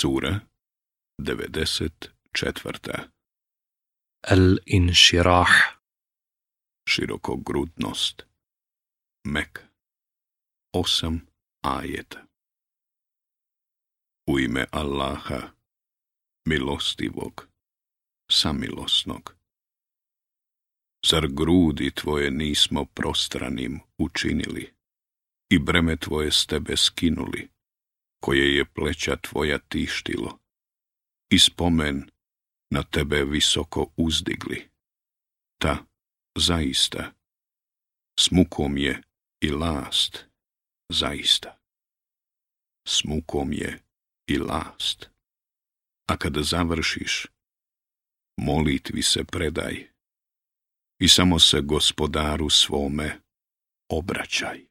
Sura 94. Al-Inširah Širokogrudnost Mek Osam ajeta U ime Allaha Milostivog Samilosnog Zar grudi tvoje nismo prostranim učinili i breme tvoje s tebe skinuli? koje je pleća tvoja tištilo, i spomen na tebe visoko uzdigli. Ta, zaista, smukom je i last, zaista. Smukom je i last. A kada završiš, molitvi se predaj i samo se gospodaru svome obraćaj.